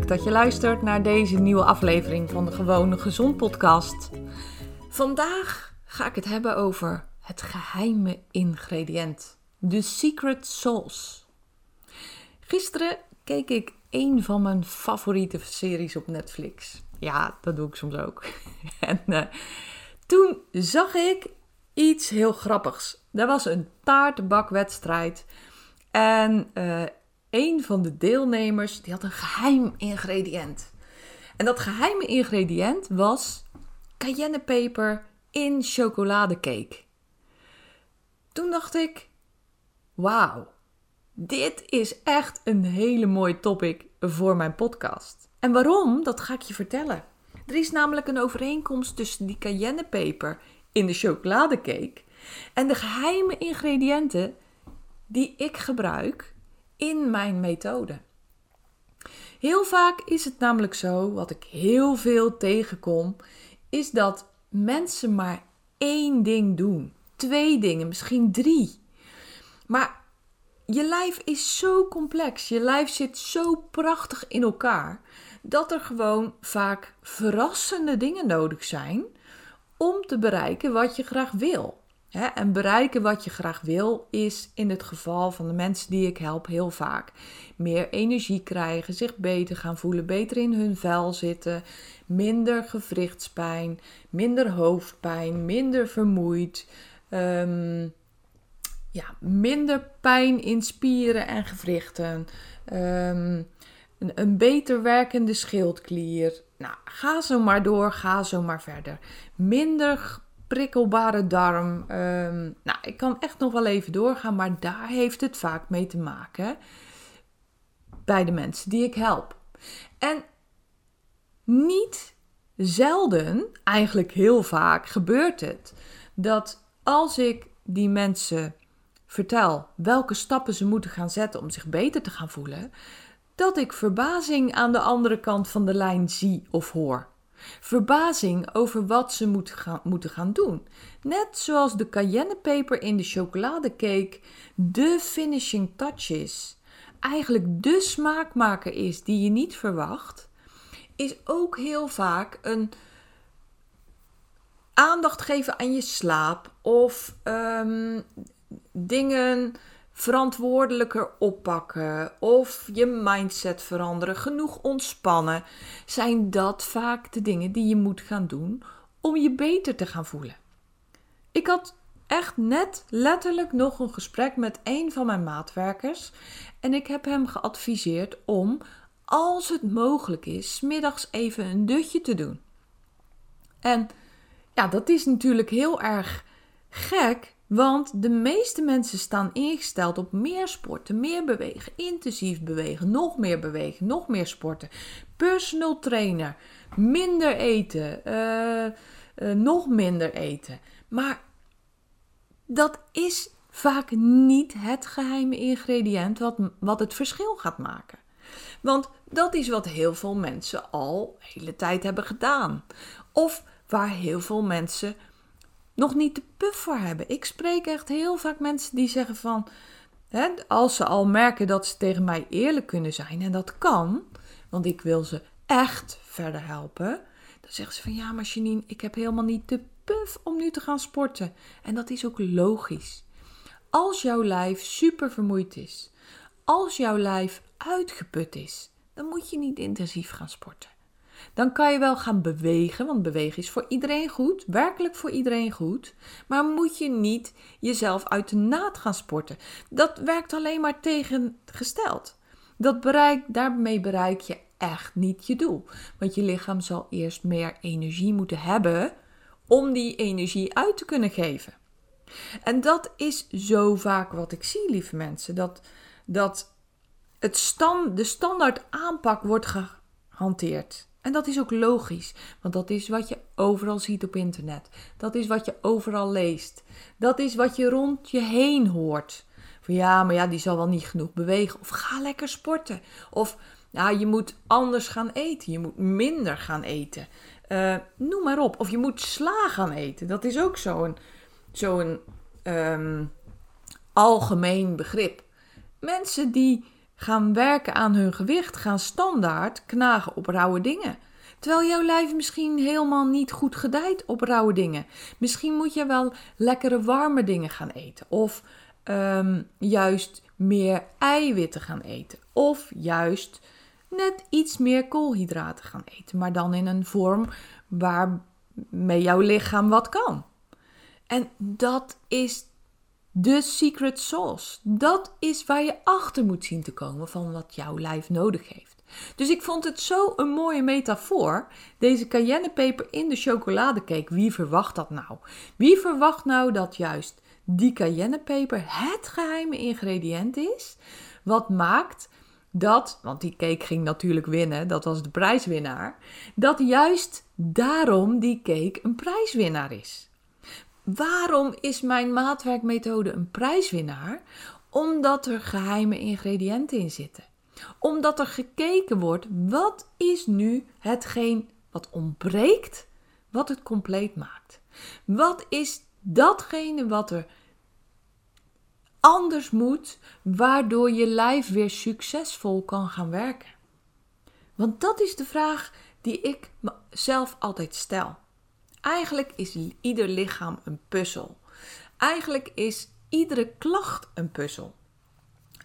Dat je luistert naar deze nieuwe aflevering van de Gewone Gezond podcast. Vandaag ga ik het hebben over het geheime ingrediënt, de secret sauce. Gisteren keek ik een van mijn favoriete series op Netflix. Ja, dat doe ik soms ook. en uh, toen zag ik iets heel grappigs. Er was een taartenbakwedstrijd. En uh, een van de deelnemers die had een geheim ingrediënt. En dat geheime ingrediënt was cayennepeper in chocoladecake. Toen dacht ik: wauw, dit is echt een hele mooie topic voor mijn podcast. En waarom? Dat ga ik je vertellen. Er is namelijk een overeenkomst tussen die cayennepeper in de chocoladecake en de geheime ingrediënten die ik gebruik in mijn methode. Heel vaak is het namelijk zo, wat ik heel veel tegenkom, is dat mensen maar één ding doen. Twee dingen, misschien drie. Maar je lijf is zo complex, je lijf zit zo prachtig in elkaar, dat er gewoon vaak verrassende dingen nodig zijn om te bereiken wat je graag wil. En bereiken wat je graag wil is in het geval van de mensen die ik help heel vaak meer energie krijgen, zich beter gaan voelen, beter in hun vel zitten, minder gewrichtspijn, minder hoofdpijn, minder vermoeid. Ehm, ja, minder pijn in spieren en gewrichten. Um, een, een, beter werkende schildklier. Nou, ga zo maar door, ga zo maar verder. Minder prikkelbare darm. Um, nou, ik kan echt nog wel even doorgaan, maar daar heeft het vaak mee te maken. Bij de mensen die ik help. En niet zelden, eigenlijk heel vaak, gebeurt het dat als ik die mensen vertel welke stappen ze moeten gaan zetten om zich beter te gaan voelen, dat ik verbazing aan de andere kant van de lijn zie of hoor. Verbazing over wat ze moet moeten gaan doen. Net zoals de cayennepeper in de chocoladecake de finishing touch is. Eigenlijk de smaakmaker is die je niet verwacht, is ook heel vaak een aandacht geven aan je slaap of um, dingen verantwoordelijker oppakken of je mindset veranderen, genoeg ontspannen, zijn dat vaak de dingen die je moet gaan doen om je beter te gaan voelen. Ik had echt net letterlijk nog een gesprek met een van mijn maatwerkers en ik heb hem geadviseerd om, als het mogelijk is, middags even een dutje te doen. En ja, dat is natuurlijk heel erg gek, want de meeste mensen staan ingesteld op meer sporten, meer bewegen, intensief bewegen, nog meer bewegen, nog meer sporten. Personal trainer, minder eten, uh, uh, nog minder eten. Maar dat is vaak niet het geheime ingrediënt wat, wat het verschil gaat maken. Want dat is wat heel veel mensen al de hele tijd hebben gedaan. Of waar heel veel mensen nog niet de puff voor hebben. Ik spreek echt heel vaak mensen die zeggen van, hè, als ze al merken dat ze tegen mij eerlijk kunnen zijn, en dat kan, want ik wil ze echt verder helpen, dan zeggen ze van ja, maar Janine, ik heb helemaal niet de puff om nu te gaan sporten. En dat is ook logisch. Als jouw lijf super vermoeid is, als jouw lijf uitgeput is, dan moet je niet intensief gaan sporten. Dan kan je wel gaan bewegen, want bewegen is voor iedereen goed, werkelijk voor iedereen goed. Maar moet je niet jezelf uit de naad gaan sporten. Dat werkt alleen maar tegengesteld. Dat bereik, daarmee bereik je echt niet je doel. Want je lichaam zal eerst meer energie moeten hebben om die energie uit te kunnen geven. En dat is zo vaak wat ik zie, lieve mensen. Dat, dat het stand, de standaard aanpak wordt gehanteerd. En dat is ook logisch, want dat is wat je overal ziet op internet. Dat is wat je overal leest. Dat is wat je rond je heen hoort. Van ja, maar ja, die zal wel niet genoeg bewegen. Of ga lekker sporten. Of ja, je moet anders gaan eten. Je moet minder gaan eten. Uh, noem maar op. Of je moet sla gaan eten. Dat is ook zo'n zo'n um, algemeen begrip. Mensen die gaan werken aan hun gewicht, gaan standaard knagen op rauwe dingen. Terwijl jouw lijf misschien helemaal niet goed gedijt op rauwe dingen. Misschien moet je wel lekkere warme dingen gaan eten. Of um, juist meer eiwitten gaan eten. Of juist net iets meer koolhydraten gaan eten. Maar dan in een vorm waarmee jouw lichaam wat kan. En dat is de secret sauce. Dat is waar je achter moet zien te komen van wat jouw lijf nodig heeft. Dus ik vond het zo een mooie metafoor. Deze cayennepeper in de chocoladecake. Wie verwacht dat nou? Wie verwacht nou dat juist die cayennepeper het geheime ingrediënt is? Wat maakt dat, want die cake ging natuurlijk winnen, dat was de prijswinnaar, dat juist daarom die cake een prijswinnaar is. Waarom is mijn maatwerkmethode een prijswinnaar? Omdat er geheime ingrediënten in zitten. Omdat er gekeken wordt, wat is nu hetgeen wat ontbreekt, wat het compleet maakt? Wat is datgene wat er anders moet, waardoor je lijf weer succesvol kan gaan werken? Want dat is de vraag die ik mezelf altijd stel. Eigenlijk is ieder lichaam een puzzel. Eigenlijk is iedere klacht een puzzel.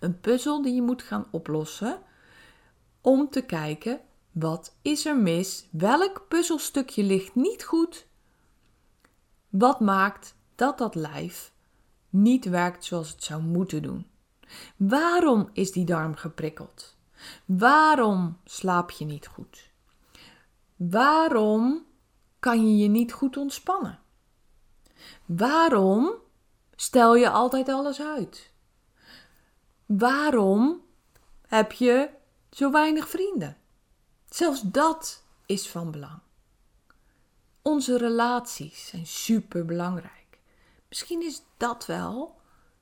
Een puzzel die je moet gaan oplossen om te kijken wat is er mis, welk puzzelstukje ligt niet goed, wat maakt dat dat lijf niet werkt zoals het zou moeten doen. Waarom is die darm geprikkeld? Waarom slaap je niet goed? Waarom kan je je niet goed ontspannen? Waarom stel je altijd alles uit? Waarom heb je zo weinig vrienden? Zelfs dat is van belang. Onze relaties zijn super belangrijk. Misschien is dat wel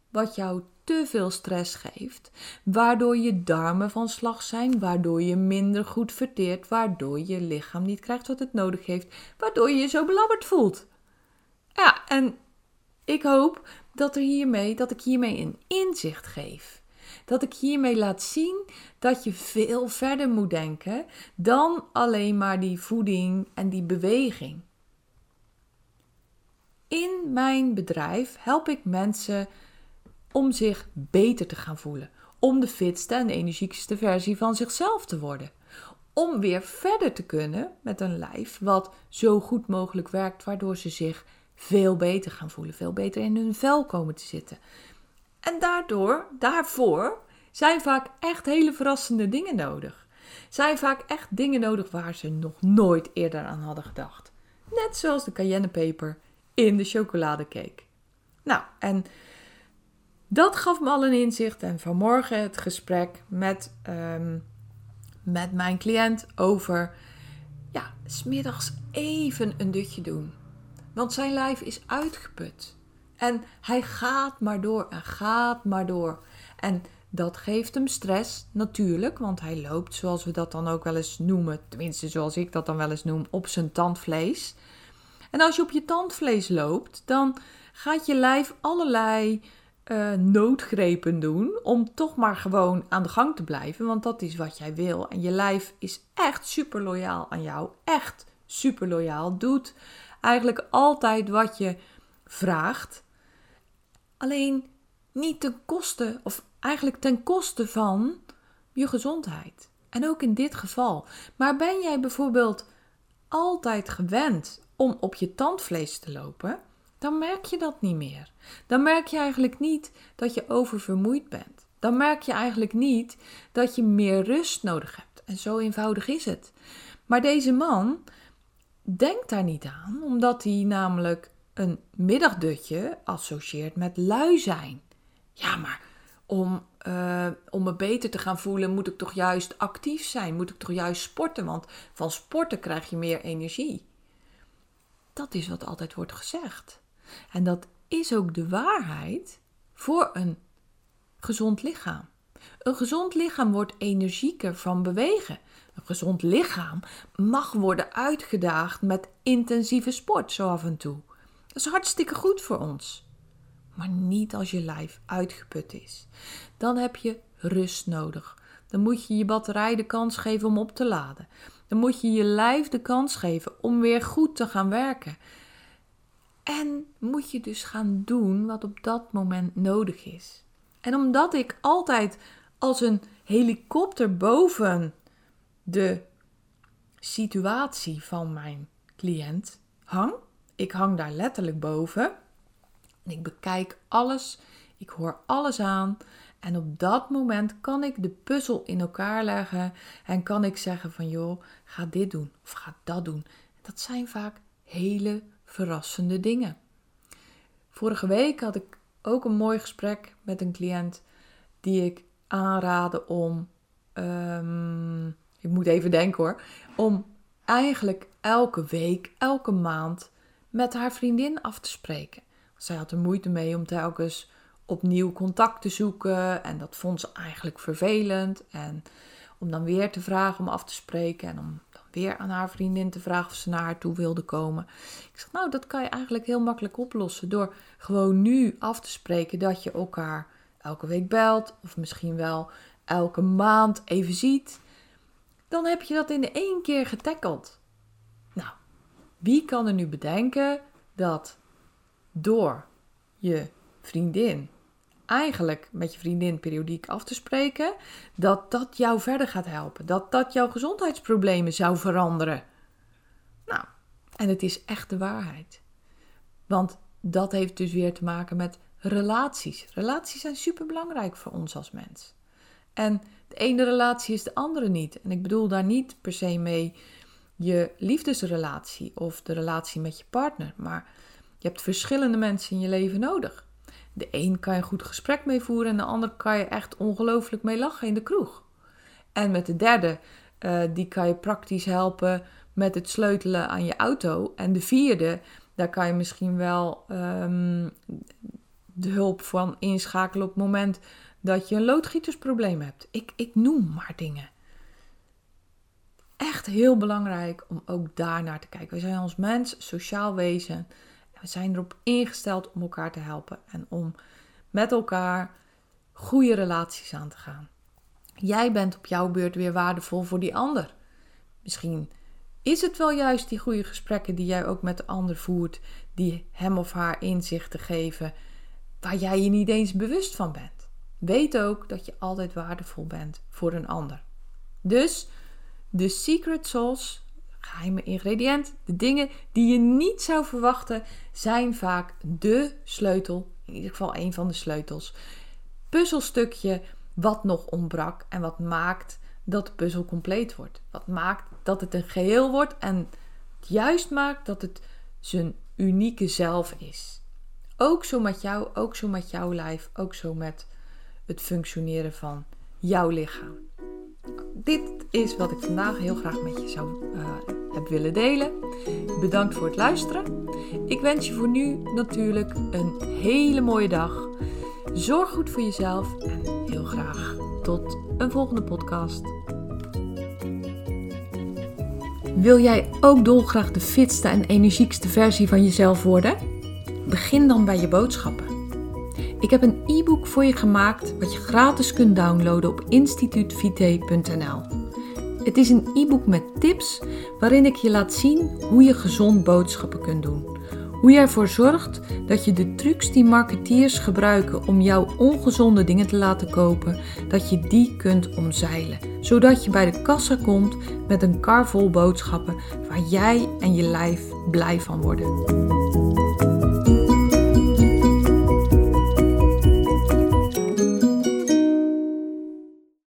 wat jou te veel stress geeft, waardoor je darmen van slag zijn, waardoor je minder goed verteert, waardoor je lichaam niet krijgt wat het nodig heeft, waardoor je je zo belabberd voelt. Ja, en ik hoop dat, er hiermee, dat ik hiermee een inzicht geef. Dat ik hiermee laat zien dat je veel verder moet denken dan alleen maar die voeding en die beweging. In mijn bedrijf help ik mensen om zich beter te gaan voelen. Om de fitste en energiekste versie van zichzelf te worden. Om weer verder te kunnen met een lijf wat zo goed mogelijk werkt, waardoor ze zich veel beter gaan voelen, veel beter in hun vel komen te zitten. En daardoor, daarvoor, zijn vaak echt hele verrassende dingen nodig. Zijn vaak echt dingen nodig waar ze nog nooit eerder aan hadden gedacht. Net zoals de cayennepeper in de chocoladecake. Nou, en dat gaf me al een inzicht. En vanmorgen het gesprek met, ehm, met mijn cliënt over, ja, smiddags even een dutje doen. Want zijn lijf is uitgeput. En hij gaat maar door en gaat maar door. En dat geeft hem stress, natuurlijk, want hij loopt, zoals we dat dan ook wel eens noemen, tenminste zoals ik dat dan wel eens noem, op zijn tandvlees. En als je op je tandvlees loopt, dan gaat je lijf allerlei uh, noodgrepen doen om toch maar gewoon aan de gang te blijven, want dat is wat jij wil. En je lijf is echt super loyaal aan jou, echt super loyaal, doet eigenlijk altijd wat je vraagt. Alleen niet ten koste of eigenlijk ten koste van je gezondheid. En ook in dit geval. Maar ben jij bijvoorbeeld altijd gewend om op je tandvlees te lopen, dan merk je dat niet meer. Dan merk je eigenlijk niet dat je oververmoeid bent. Dan merk je eigenlijk niet dat je meer rust nodig hebt. En zo eenvoudig is het. Maar deze man denkt daar niet aan, omdat hij namelijk een middagdutje associeert met lui zijn. Ja, maar om, uh, om me beter te gaan voelen, moet ik toch juist actief zijn? Moet ik toch juist sporten? Want van sporten krijg je meer energie. Dat is wat altijd wordt gezegd. En dat is ook de waarheid voor een gezond lichaam. Een gezond lichaam wordt energieker van bewegen. Een gezond lichaam mag worden uitgedaagd met intensieve sport zo af en toe. Dat is hartstikke goed voor ons. Maar niet als je lijf uitgeput is. Dan heb je rust nodig. Dan moet je je batterij de kans geven om op te laden. Dan moet je je lijf de kans geven om weer goed te gaan werken. En moet je dus gaan doen wat op dat moment nodig is. En omdat ik altijd als een helikopter boven de situatie van mijn cliënt hang, ik hang daar letterlijk boven. Ik bekijk alles, ik hoor alles aan. En op dat moment kan ik de puzzel in elkaar leggen en kan ik zeggen van joh, ga dit doen of ga dat doen. Dat zijn vaak hele verrassende dingen. Vorige week had ik ook een mooi gesprek met een cliënt die ik aanraden om, um, ik moet even denken hoor, om eigenlijk elke week, elke maand met haar vriendin af te spreken. Zij had er moeite mee om telkens opnieuw contact te zoeken en dat vond ze eigenlijk vervelend. En om dan weer te vragen om af te spreken en om weer aan haar vriendin te vragen of ze naar haar toe wilde komen. Ik zeg, nou, dat kan je eigenlijk heel makkelijk oplossen door gewoon nu af te spreken dat je elkaar elke week belt of misschien wel elke maand even ziet. Dan heb je dat in één keer getackeld. Nou, wie kan er nu bedenken dat door je vriendin eigenlijk met je vriendin periodiek af te spreken, dat dat jou verder gaat helpen. Dat dat jouw gezondheidsproblemen zou veranderen. Nou, en het is echt de waarheid. Want dat heeft dus weer te maken met relaties. Relaties zijn super belangrijk voor ons als mens. En de ene relatie is de andere niet. En ik bedoel daar niet per se mee je liefdesrelatie of de relatie met je partner. Maar je hebt verschillende mensen in je leven nodig. De een kan je een goed gesprek mee voeren en de ander kan je echt ongelooflijk mee lachen in de kroeg. En met de derde, uh, die kan je praktisch helpen met het sleutelen aan je auto. En de vierde, daar kan je misschien wel um, de hulp van inschakelen op het moment dat je een loodgietersprobleem hebt. Ik, ik noem maar dingen. Echt heel belangrijk om ook daar naar te kijken. We zijn als mens sociaal wezen. We zijn erop ingesteld om elkaar te helpen en om met elkaar goede relaties aan te gaan. Jij bent op jouw beurt weer waardevol voor die ander. Misschien is het wel juist die goede gesprekken die jij ook met de ander voert, die hem of haar inzichten geven waar jij je niet eens bewust van bent. Weet ook dat je altijd waardevol bent voor een ander. Dus de secret sauce geheime ingrediënt, de dingen die je niet zou verwachten, zijn vaak de sleutel, in ieder geval een van de sleutels. Puzzelstukje wat nog ontbrak en wat maakt dat de puzzel compleet wordt. Wat maakt dat het een geheel wordt en juist maakt dat het zijn unieke zelf is. Ook zo met jou, ook zo met jouw lijf, ook zo met het functioneren van jouw lichaam dit is wat ik vandaag heel graag met je zou uh, willen delen. Bedankt voor het luisteren. Ik wens je voor nu natuurlijk een hele mooie dag. Zorg goed voor jezelf en heel graag tot een volgende podcast. Wil jij ook dolgraag de fitste en energiekste versie van jezelf worden? Begin dan bij je boodschappen. Ik heb een e-book voor je gemaakt wat je gratis kunt downloaden op instituutvite.nl. Het is een e-book met tips waarin ik je laat zien hoe je gezond boodschappen kunt doen. Hoe jij ervoor zorgt dat je de trucs die marketeers gebruiken om jouw ongezonde dingen te laten kopen, dat je die kunt omzeilen. Zodat je bij de kassa komt met een kar vol boodschappen waar jij en je lijf blij van worden.